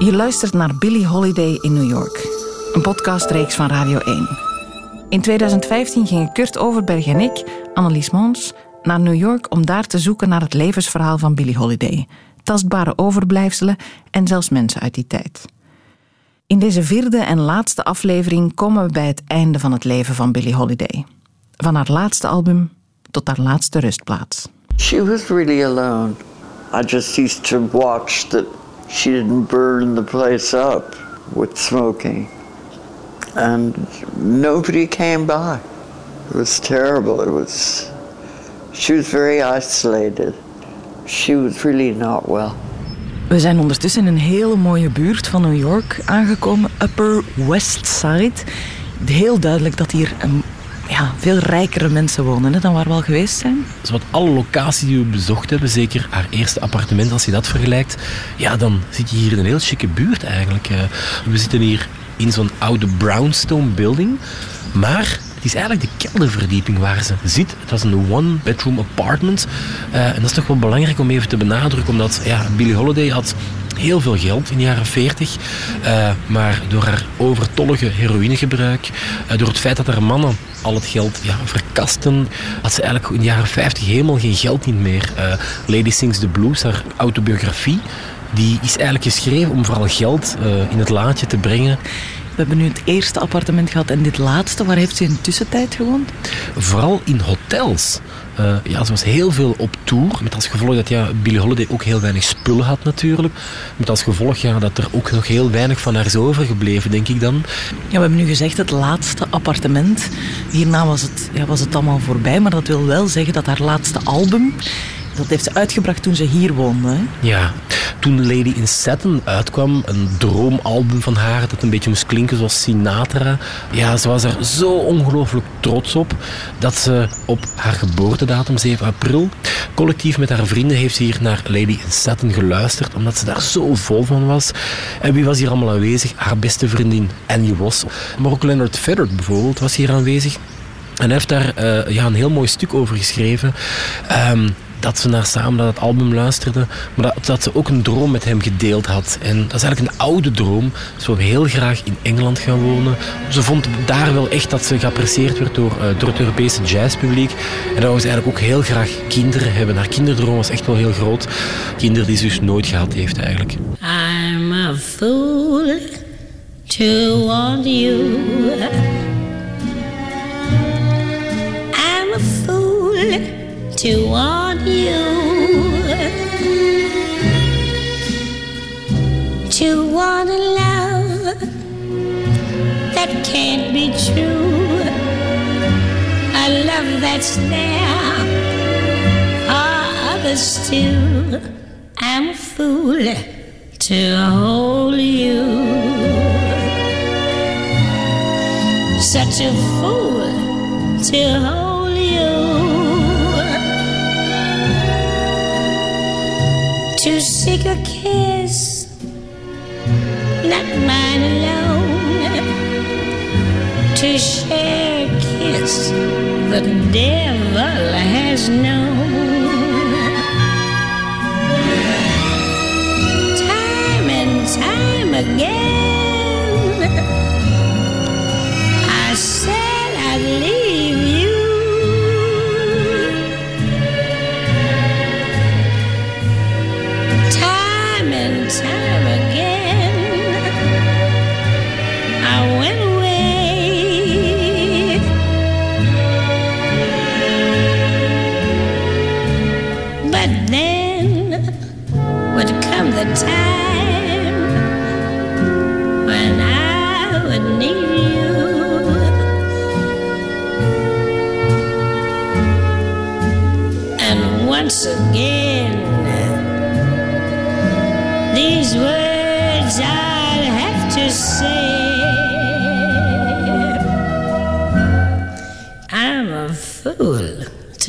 Je luistert naar Billie Holiday in New York, een podcastreeks van Radio 1. In 2015 gingen Kurt Overberg en ik, Annelies Mons, naar New York om daar te zoeken naar het levensverhaal van Billie Holiday, tastbare overblijfselen en zelfs mensen uit die tijd. In deze vierde en laatste aflevering komen we bij het einde van het leven van Billie Holiday. Van haar laatste album tot haar laatste rustplaats. She was really alone. I just used to watch that she didn't burn the place up with smoking. And nobody came by. It was terrible. It was she was very isolated. She was really not well. We zijn ondertussen in een hele mooie buurt van New York aangekomen, Upper West Side. Heel duidelijk dat hier een ja, veel rijkere mensen wonen dan waar we al geweest zijn. Zowat alle locaties die we bezocht hebben, zeker haar eerste appartement, als je dat vergelijkt, ja, dan zit je hier in een heel chique buurt eigenlijk. Eh. We zitten hier in zo'n oude brownstone building, maar het is eigenlijk de kelderverdieping waar ze zit. Het was een one-bedroom apartment. Uh, en dat is toch wel belangrijk om even te benadrukken, omdat ja, Billie Holiday had heel veel geld in de jaren 40. Uh, eh, maar door haar overtollige heroïnegebruik, door het feit dat haar mannen al het geld ja, verkasten, had ze eigenlijk in de jaren 50 helemaal geen geld niet meer. Uh, Lady Sings the Blues, haar autobiografie, die is eigenlijk geschreven om vooral geld in het laadje te brengen. We hebben nu het eerste appartement gehad en dit laatste. Waar heeft ze in de tussentijd gewoond? Vooral in hotels. Uh, ja, ze was heel veel op tour. Met als gevolg dat ja, Billie Holiday ook heel weinig spullen had natuurlijk. Met als gevolg ja, dat er ook nog heel weinig van haar is overgebleven, denk ik dan. Ja, we hebben nu gezegd het laatste appartement. Hierna was het, ja, was het allemaal voorbij. Maar dat wil wel zeggen dat haar laatste album dat heeft ze uitgebracht toen ze hier woonde. Ja, toen Lady in Satin uitkwam, een droomalbum van haar dat een beetje moest klinken zoals Sinatra. Ja, ze was er zo ongelooflijk trots op dat ze op haar geboortedatum, 7 april, collectief met haar vrienden heeft ze hier naar Lady in Satin geluisterd, omdat ze daar zo vol van was. En wie was hier allemaal aanwezig? Haar beste vriendin Annie Ross. Maar ook Leonard Feather bijvoorbeeld was hier aanwezig. En hij heeft daar uh, ja, een heel mooi stuk over geschreven. Um, dat ze naar samen naar het album luisterden, maar dat, dat, ze ook een droom met hem gedeeld had. En dat is eigenlijk een oude droom. Ze wil heel graag in Engeland gaan wonen. Ze vond daar wel echt dat ze geapprecieerd werd door, uh, door het Europese jazzpubliek. En dat ze eigenlijk ook heel graag kinderen hebben. Haar kinderdroom was echt wel heel groot. Kinderen die ze dus nooit gehad heeft eigenlijk. I'm a fool to want you. I'm a fool to want you. To want a love that can't be true. A love that's there for others too. I'm a fool to hold you. Such a fool to hold to seek a kiss, not mine alone. To share a kiss the devil has known.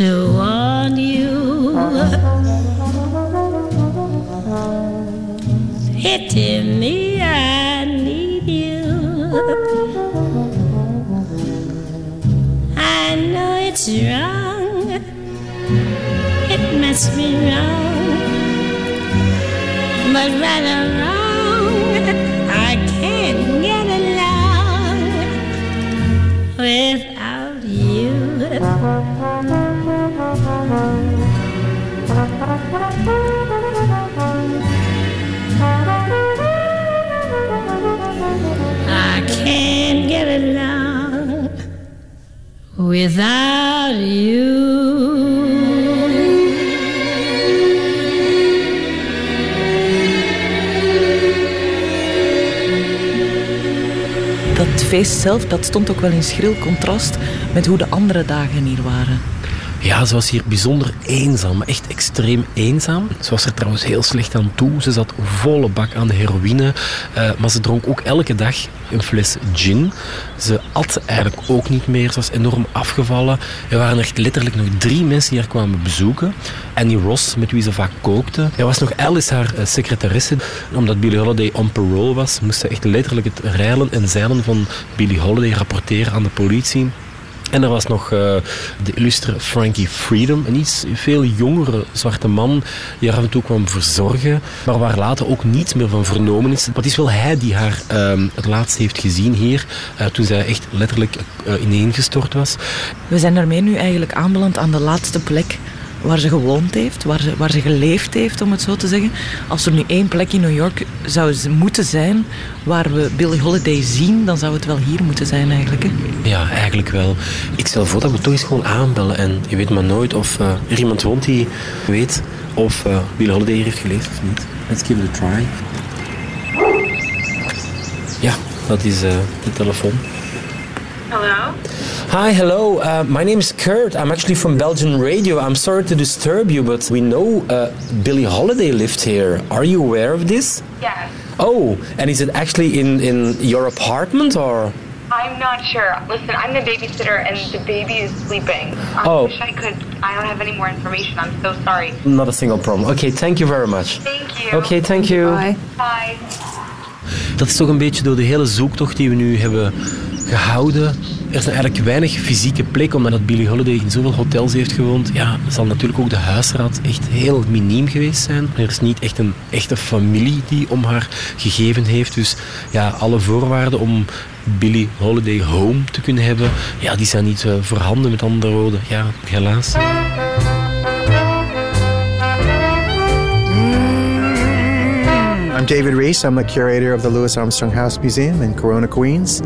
To want you. Hitting me, I need you. I know it's wrong it must be wrong, but right without you. Dat feest zelf dat stond ook wel in schril contrast met hoe de andere dagen hier waren. Ja, ze was hier bijzonder eenzaam, echt extreem eenzaam. Ze was er trouwens heel slecht aan toe. Ze zat volle bak aan de heroïne, uh, maar ze dronk ook elke dag een fles gin. Ze at eigenlijk ook niet meer. Ze was enorm afgevallen. Er waren echt letterlijk nog drie mensen die haar kwamen bezoeken. Annie Ross, met wie ze vaak kookte. Er was nog Alice, haar uh, secretaresse. Omdat Billie Holiday on parole was, moest ze echt letterlijk het rijlen en zeilen van Billie Holiday rapporteren aan de politie. En er was nog uh, de illustre Frankie Freedom, een iets veel jongere zwarte man die haar af en toe kwam verzorgen, maar waar later ook niets meer van vernomen is. Maar is wel hij die haar uh, het laatst heeft gezien hier, uh, toen zij echt letterlijk ineengestort was. We zijn daarmee nu eigenlijk aanbeland aan de laatste plek waar ze gewoond heeft, waar ze, waar ze geleefd heeft, om het zo te zeggen. Als er nu één plek in New York zou moeten zijn waar we Billie Holiday zien, dan zou het wel hier moeten zijn eigenlijk. Hè? Ja, eigenlijk wel. Ik stel voor dat we toch eens gewoon aanbellen. En je weet maar nooit of uh, er iemand woont die weet of uh, Billie Holiday hier heeft geleefd of niet. Let's give it a try. Ja, dat is uh, de telefoon. Hello? Hi, hello. Uh, my name is Kurt. I'm actually from Belgian radio. I'm sorry to disturb you, but we know uh, Billie Holiday lived here. Are you aware of this? Yes. Oh, and is it actually in, in your apartment or? I'm not sure. Listen, I'm the babysitter and the baby is sleeping. I oh. wish I could. I don't have any more information. I'm so sorry. Not a single problem. Okay, thank you very much. Thank you. Okay, thank you. Bye. Bye. Dat is toch een beetje door de hele zoektocht die we nu hebben gehouden. Er zijn eigenlijk weinig fysieke plekken, omdat Billie Holiday in zoveel hotels heeft gewoond. Ja, zal natuurlijk ook de huisraad echt heel miniem geweest zijn. Er is niet echt een echte familie die om haar gegeven heeft. Dus ja, alle voorwaarden om Billie Holiday home te kunnen hebben, ja, die zijn niet uh, voorhanden. Met andere woorden, ja, helaas. I'm David Reese. I'm the curator of the Louis Armstrong House Museum in Corona, Queens,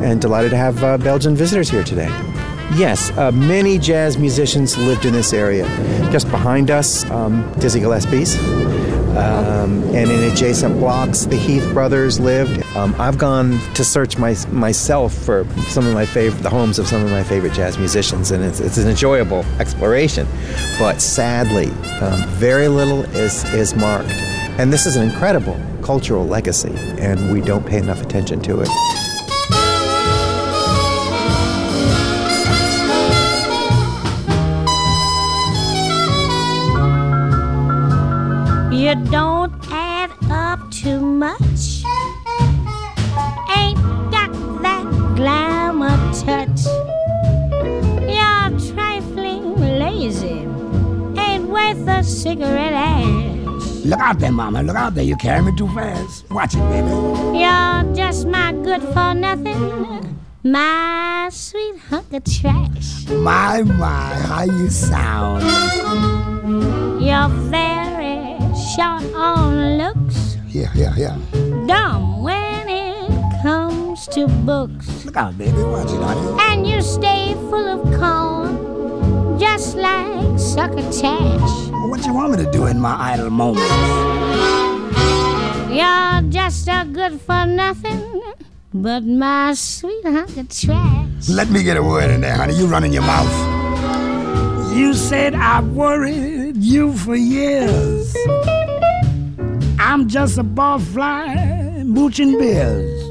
and delighted to have uh, Belgian visitors here today. Yes, uh, many jazz musicians lived in this area. Just behind us, um, Dizzy Gillespie's. Um, and in adjacent blocks, the Heath brothers lived. Um, I've gone to search my, myself for some of my favorite, the homes of some of my favorite jazz musicians, and it's, it's an enjoyable exploration. But sadly, um, very little is, is marked. And this is an incredible cultural legacy, and we don't pay enough attention to it. You don't add up too much. Ain't got that glamour touch. You're trifling lazy. Ain't worth a cigarette ass. Look out there, mama. Look out there. You're carrying me too fast. Watch it, baby. You're just my good for nothing. My sweet hunk of trash. My, my, how you sound. You're very short on looks. Yeah, yeah, yeah. Dumb when it comes to books. Look out, baby. Watch it, honey. And you stay full of corn, just like succotash. What you want me to do in my idle moments? You're just a good for nothing, but my sweet hunk of trash. Let me get a word in there, honey. You running your mouth. You said I've worried you for years. I'm just a barfly mooching beers.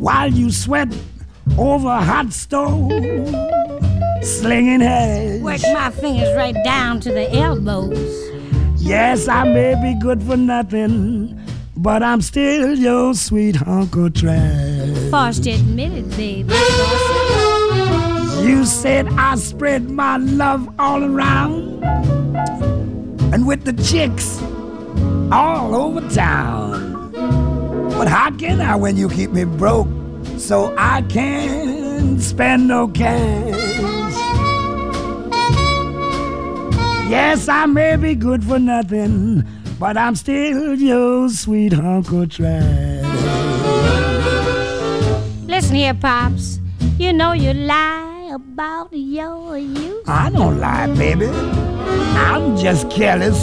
While you sweat over a hot stove, slinging hash. Work my fingers right down to the elbows. Yes, I may be good for nothing, but I'm still your sweet of trash. Admit it, baby. You said I spread my love all around, and with the chicks all over town. But how can I when you keep me broke so I can't spend no cash? Yes, I may be good for nothing, but I'm still your sweet of trash. Listen here, Pops. You know you lie about your youth. I don't lie, baby. I'm just careless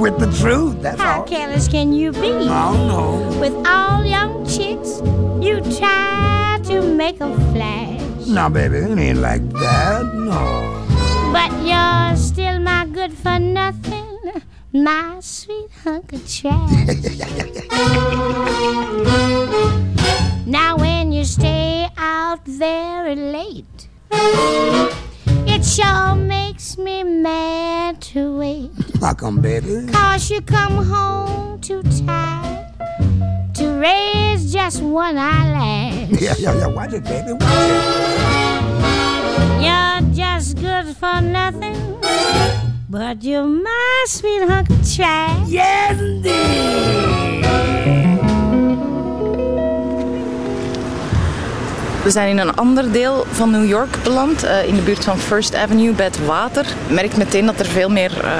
with the truth. That's How all. careless can you be? Oh no. With all young chicks, you try to make a flash. No, baby, it ain't like that. No. But you're still my good for nothing, my sweet hunk of trash. now, when you stay out very late, it sure makes me mad to wait. Come, baby? Cause you come home too tired to raise just one eyelash. Yeah, yeah, yeah. Watch it, baby. Watch it. You're good for nothing, but you're my sweet. Yes, indeed. We zijn in een ander deel van New York beland, eh, in de buurt van First Avenue bij het water. Je merkt meteen dat er veel meer eh,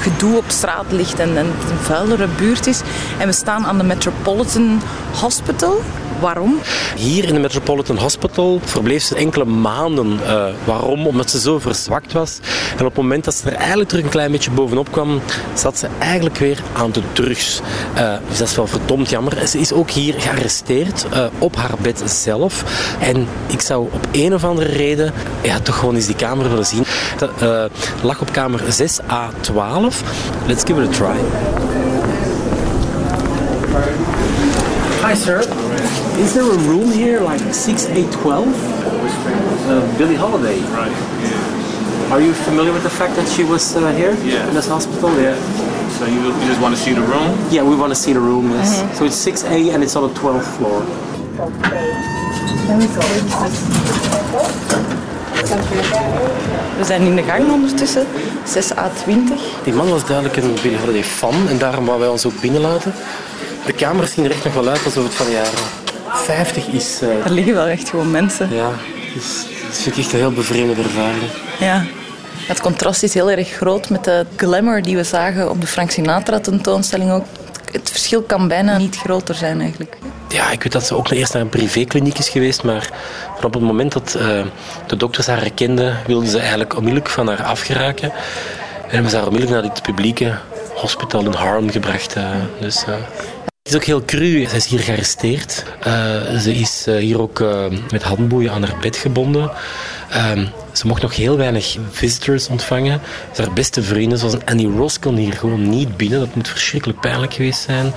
gedoe op straat ligt en, en het een vuilere buurt is. En we staan aan de Metropolitan Hospital. Waarom? Hier in de Metropolitan Hospital verbleef ze enkele maanden. Eh, waarom? Omdat ze zo verzwakt was. En op het moment dat ze er eigenlijk terug een klein beetje bovenop kwam, zat ze eigenlijk weer aan de drugs. Eh, dus dat is wel verdomd jammer. Ze is ook hier gearresteerd eh, op haar bed zelf. En ik zou op een of andere reden ja, toch gewoon eens die kamer willen zien. Eh, lag op kamer 6A12. Let's give it a try. Hi, sir. Is there a room here like 6812? Uh, Billie Holiday. Right. Yeah. Are you familiar with the fact that she was uh, here Yeah. in this hospital? Yeah. So you, you just want to see the room? Yeah, we want to see the room. Yes. So it's 6A and it's on the 12th floor. We zijn in de gang ondertussen, 6A20. Die man was duidelijk een Billie Holiday fan en daarom wou wij ons ook binnenlaten. De kamer zien er echt nog wel uit alsof het van de jaren 50 is. eh. Er liggen wel echt gewoon mensen. ja, dus dat vind ik echt een heel bevreemde ervaring. Ja. Het contrast is heel erg groot met de glamour die we zagen op de Frank Sinatra tentoonstelling ook. Het verschil kan bijna niet groter zijn eigenlijk. Ja, ik weet dat ze ook eerst naar een privékliniek is geweest, maar van op het moment dat eh, de dokters haar herkenden, wilden ze eigenlijk onmiddellijk van haar afgeraken. En hebben ze haar onmiddellijk naar dit publieke hospital in Harlem gebracht. eh. dus. Is ook heel cru. Zij is hier gearresteerd. Eh, ze is eh, hier ook eh, met handboeien aan haar bed gebonden. Ehm, ze mocht nog heel weinig visitors ontvangen. Dus haar beste vrienden, zoals Annie Ross, kon hier gewoon niet binnen. Dat moet verschrikkelijk pijnlijk geweest zijn.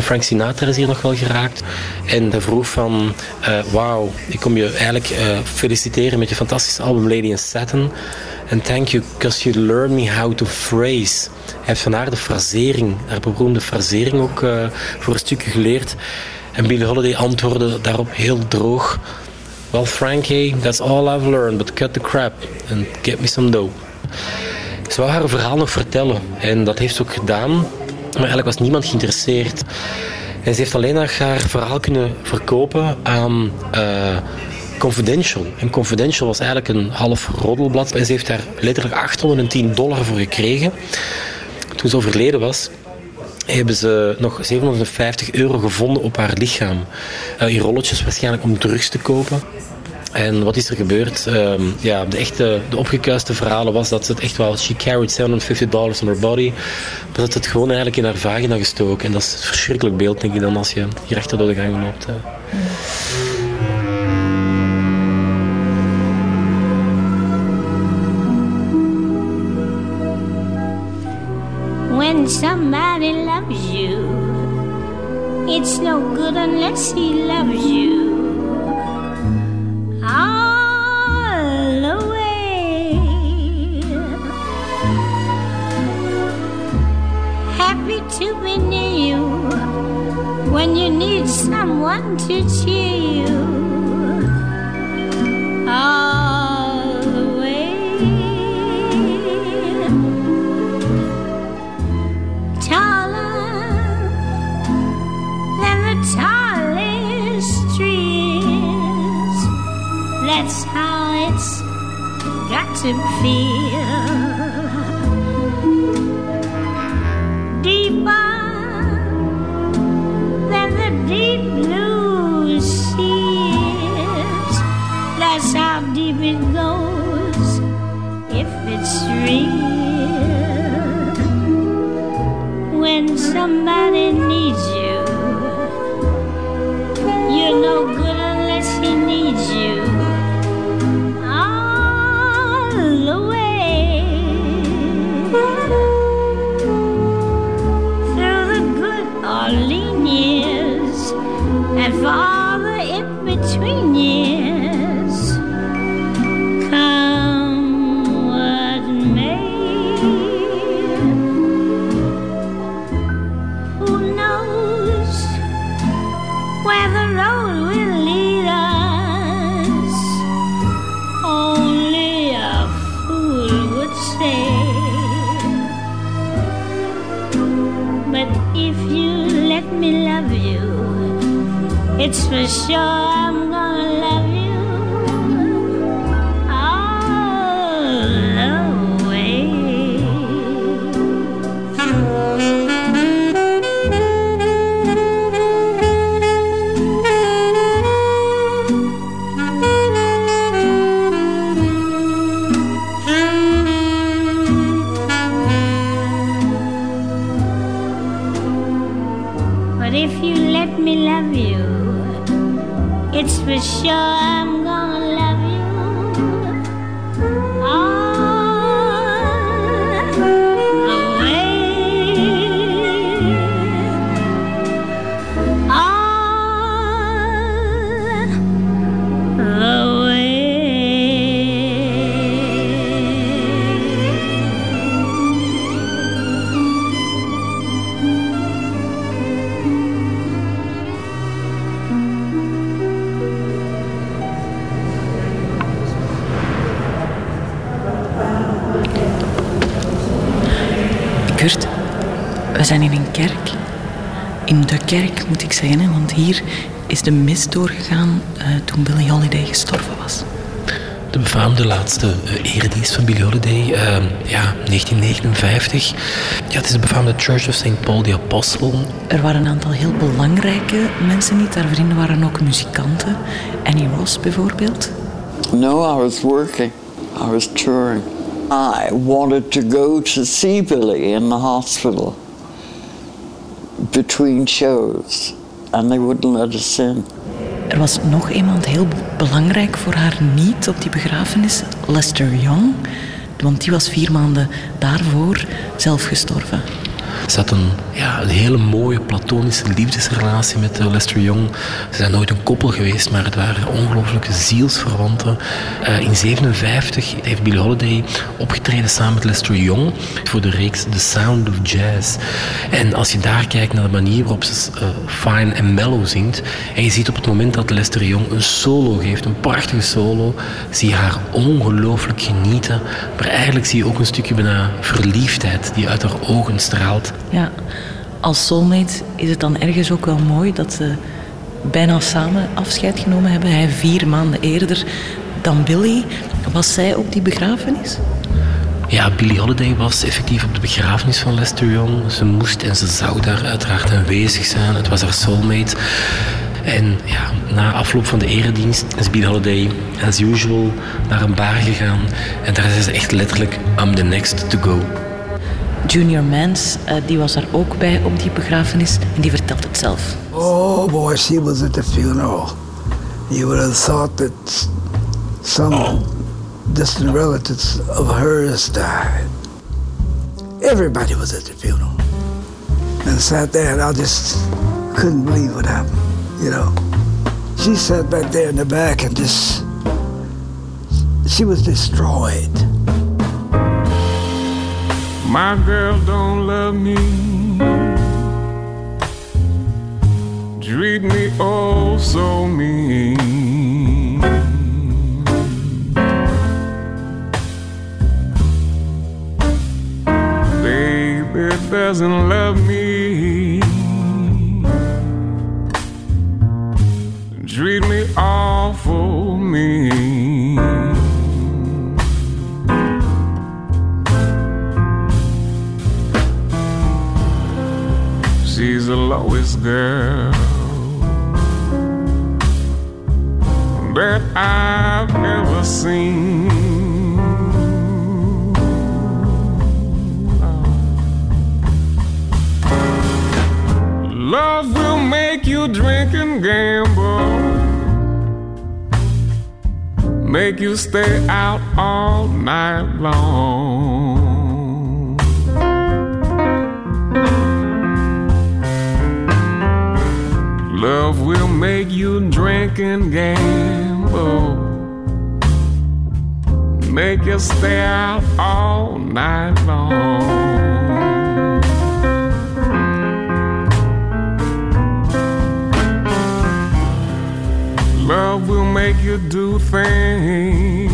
Frank Sinatra is hier nog wel geraakt. En hij vroeg van, eh, wauw, ik kom je eigenlijk eh, feliciteren met je fantastische album Lady in Satin. En thank you, because you learned me how to phrase. Hij heeft van haar de frasering, haar beroemde frasering ook eh, voor een stukje geleerd. En Billie Holiday antwoordde daarop heel droog. Well, Frankie, that's all I've learned, but cut the crap and get me some dough. Ze wou haar verhaal nog vertellen en dat heeft ze ook gedaan, maar eigenlijk was niemand geïnteresseerd. En ze heeft alleen haar verhaal kunnen verkopen aan eh, Confidential. En Confidential was eigenlijk een half roddelblad en ze heeft daar letterlijk 810 dollar voor gekregen. Toen ze overleden was, hebben ze nog 750 euro gevonden op haar lichaam. Eh, in rolletjes waarschijnlijk om drugs te kopen. En wat is er gebeurd? Ehm, ja, de echte, de opgekuiste verhalen was dat ze het echt wel... She carried 750 dollars on her body. Maar dat het gewoon eigenlijk in haar vagina gestoken. En dat is een verschrikkelijk beeld, denk ik, dan als je hier achter door de gang loopt. When somebody loves you, it's no good unless he loves you. To be near you when you need someone to cheer you. All the way. taller than the tallest trees. That's how it's got to feel. Sure I'm moet ik zeggen, hè, want hier is de mis doorgegaan eh, toen Billie Holiday gestorven was. De befaamde laatste eh, eredienst van Billie Holiday, eh, ja, 1959. Ja, het is de befaamde Church of St. Paul the Apostle. Er waren een aantal heel belangrijke mensen niet. Haar vrienden waren ook muzikanten. Annie Ross bijvoorbeeld. No, I was working. I was touring. I wanted to go to see Billy in the hospital between shows, and they wouldn't let us in. Er was nog iemand heel belangrijk voor haar niet op die begrafenis, Lester Young. Want die was vier maanden daarvoor zelf gestorven. Ze had een, ja, een hele mooie platonische liefdesrelatie met eh, Lester Young. Ze zijn nooit een koppel geweest, maar het waren ongelooflijke zielsverwanten. Eh, in 1957 heeft Billie Holiday opgetreden samen met Lester Young voor de reeks The Sound of Jazz. En als je daar kijkt naar de manier waarop ze eh, fine en mellow zingt, en je ziet op het moment dat Lester Young een solo geeft, een prachtige solo, zie je haar ongelooflijk genieten. Maar eigenlijk zie je ook een stukje bijna verliefdheid die uit haar ogen straalt. Ja, als soulmate is het dan ergens ook wel mooi dat ze bijna samen afscheid genomen hebben. Hij vier maanden eerder dan Billy. Was zij op die begrafenis? Ja, Billie Holiday was effectief op de begrafenis van Lester Young. Ze moest en ze zou daar uiteraard aanwezig zijn. Het was haar soulmate. En ja, na afloop van de eredienst is Billie Holiday, as usual, naar een bar gegaan. En daar zei ze echt letterlijk, I'm the next to go. Junior Mans, eh, die was er ook bij op die begrafenis en die vertelt het zelf. Oh boy, she was at the funeral. You would have thought that some distant relatives of hers died. Everybody was at the funeral. And sat there, and I just couldn't believe what happened, you know. She sat back there in the back and just, she was destroyed. My girl don't love me. Treat me oh so mean. Baby doesn't love me. Treat me awful mean. Lowest girl that I've ever seen. Love will make you drink and gamble. Make you stay out all night long. Love will make you drink and gamble. Make you stay out all night long. Love will make you do things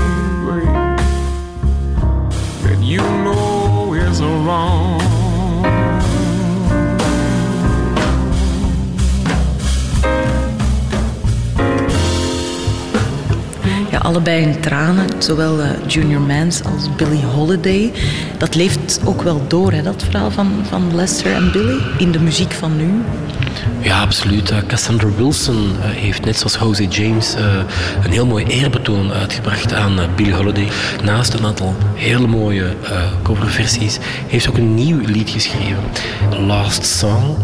allebei in tranen, zowel eh, Junior Mans als Billie Holiday. Dat leeft ook wel door, hè, dat verhaal van, van Lester en Billy, in de muziek van nu. Ja, absoluut. Eh, Cassandra Wilson eh, heeft net zoals Jose James een heel mooi eerbetoon uitgebracht aan Billie Holiday. Naast een aantal hele mooie coverversies heeft ze ook een nieuw lied geschreven. Last Song,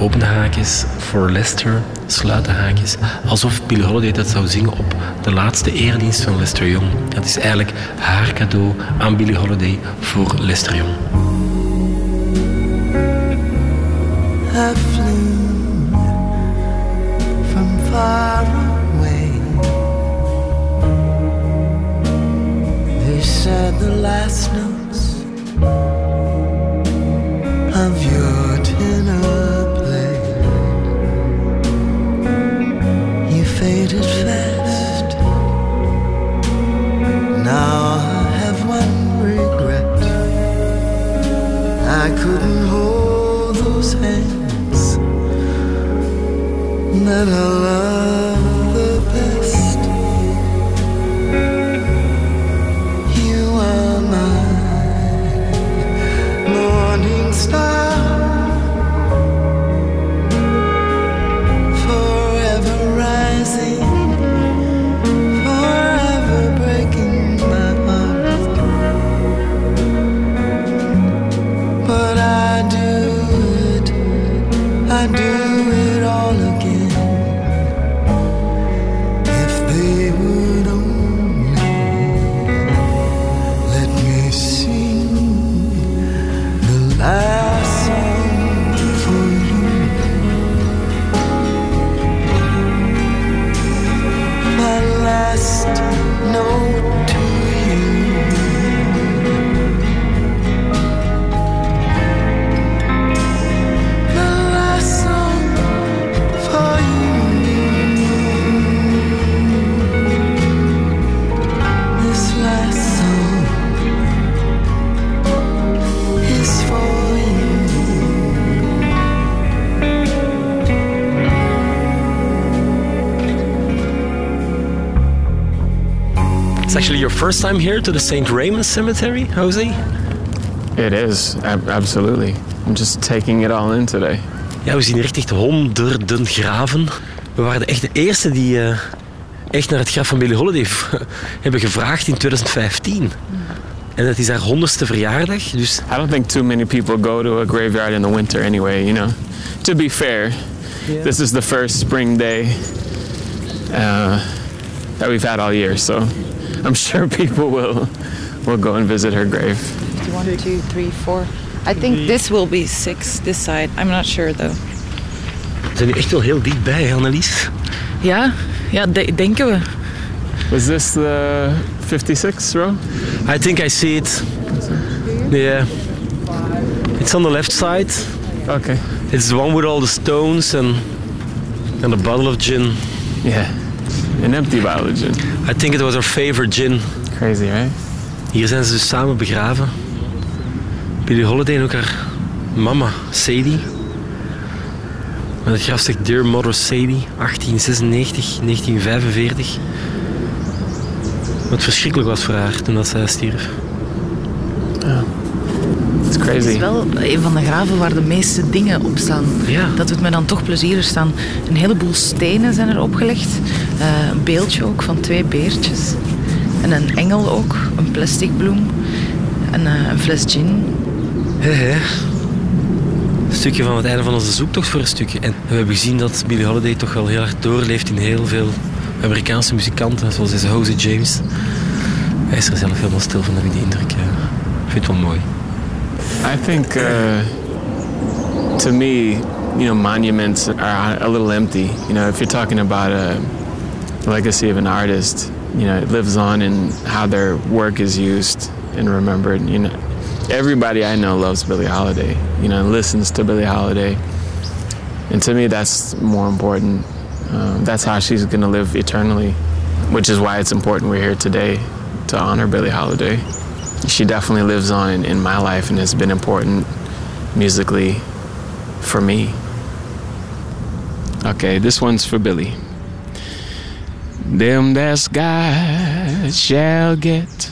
open haakjes, voor Lester, sluiten haakjes. Alsof Billie Holiday dat zou zingen op de laatste eredienst van Lester Young. Dat is eigenlijk haar cadeau aan Billie Holiday voor Lester Young. from far away. They said the last notes first time here to the St. Raymond Cemetery, Jose? It is, ab- absolutely. I'm just taking it all in today. Ja, we zien hier echt, echt honderden graven. We waren de echt de eerste die eh, echt naar het graf van Billie Holiday hebben gevraagd in 2015. En dat is haar honderdste verjaardag, dus I don't think too many people go to a graveyard in the winter anyway, you know. To be fair, this is the first spring day uh, that we've had all year, so I'm sure people will will go and visit her grave. One, two, three, four. I think this will be six, this side. I'm not sure though. we zijn hier echt wel heel dichtbij, hè, Annelies. Ja, ja de- denken we. Was this the 56th row? I think I see it. Yeah. It's on the left side. Okay. It's the one with all the stones and, and a bottle of gin. Yeah. An empty bottle of gin. I think it was her favorite gin. Crazy, right? Hier zijn ze dus samen begraven. Billie Holiday en ook haar mama, Sadie. Met het graf zegt Dear Mother Sadie, 1896, 1945. Wat verschrikkelijk was voor haar toen dat zij stierf. Het is wel een van de graven waar de meeste dingen op staan. Ja. Dat doet me dan toch plezier. Er staan een heleboel stenen zijn er opgelegd. Eh, een beeldje ook van twee beertjes. En een engel ook, een plastic bloem. En eh, een fles gin. Hé hé. stukje van het einde van onze zoektocht voor een stukje. En we hebben gezien dat Billie Holiday toch wel heel hard doorleeft in heel veel Amerikaanse muzikanten, zoals deze Jose James. Hij is er zelf helemaal stil van, heb ik die indruk. Ja. Ik vind het wel mooi. I think, uh, to me, you know, monuments are a little empty. You know, if you're talking about a legacy of an artist, you know, it lives on in how their work is used and remembered. You know, everybody I know loves Billie Holiday. You know, listens to Billie Holiday, and to me, that's more important. Uh, that's how she's going to live eternally, which is why it's important we're here today to honor Billie Holiday. She definitely lives on in, in my life and has been important musically for me. Okay, this one's for Billy. Them that's God shall get,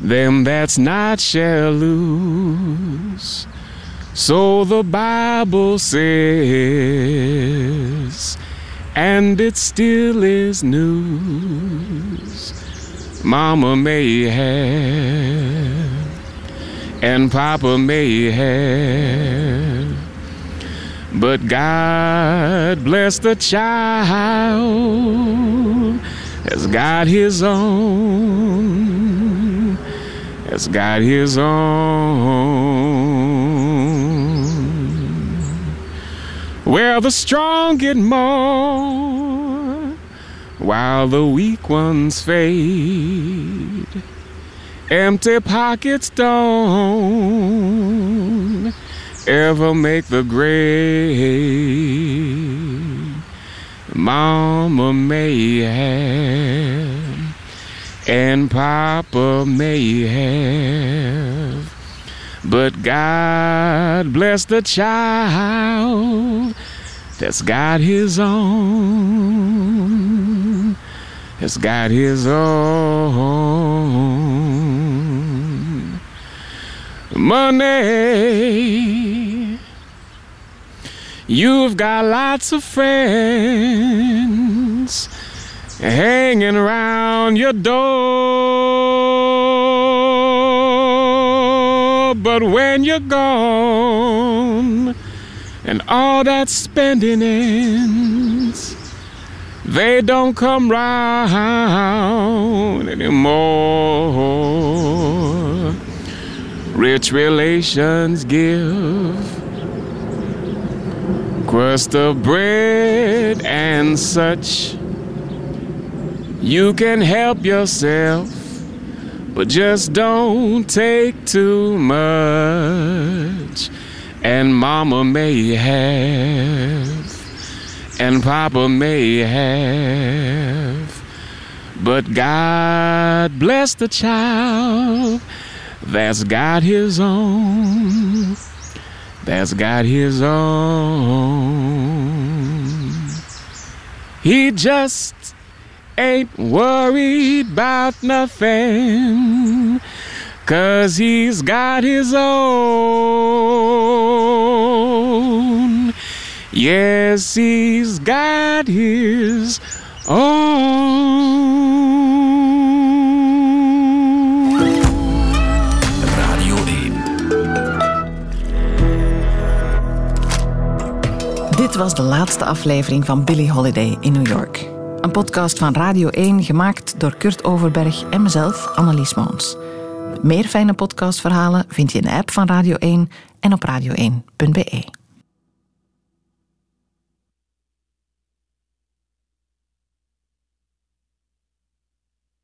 them that's not shall lose. So the Bible says, and it still is news. Mama may have, and Papa may have. But God bless the child has got his own, has got his own. Where the strong get more, while the weak ones fade. Empty pockets don't ever make the grade. Mama may have, and Papa may have, but God bless the child that's got his own, has got his own money. You've got lots of friends hanging around your door. But when you're gone and all that spending ends, they don't come round anymore. Rich relations give crust of bread and such. You can help yourself, but just don't take too much. And mama may have, and papa may have, but God bless the child that's got his own, that's got his own. He just ain't worried about nothing, cause he's got his own. Yes, he's got his own. Radio 1. Dit was de laatste aflevering van Billie Holiday in New York. Een podcast van Radio 1 gemaakt door Kurt Overberg en mezelf, Annelies Moons. Meer fijne podcastverhalen vind je in de app van Radio 1 en op radio1.be.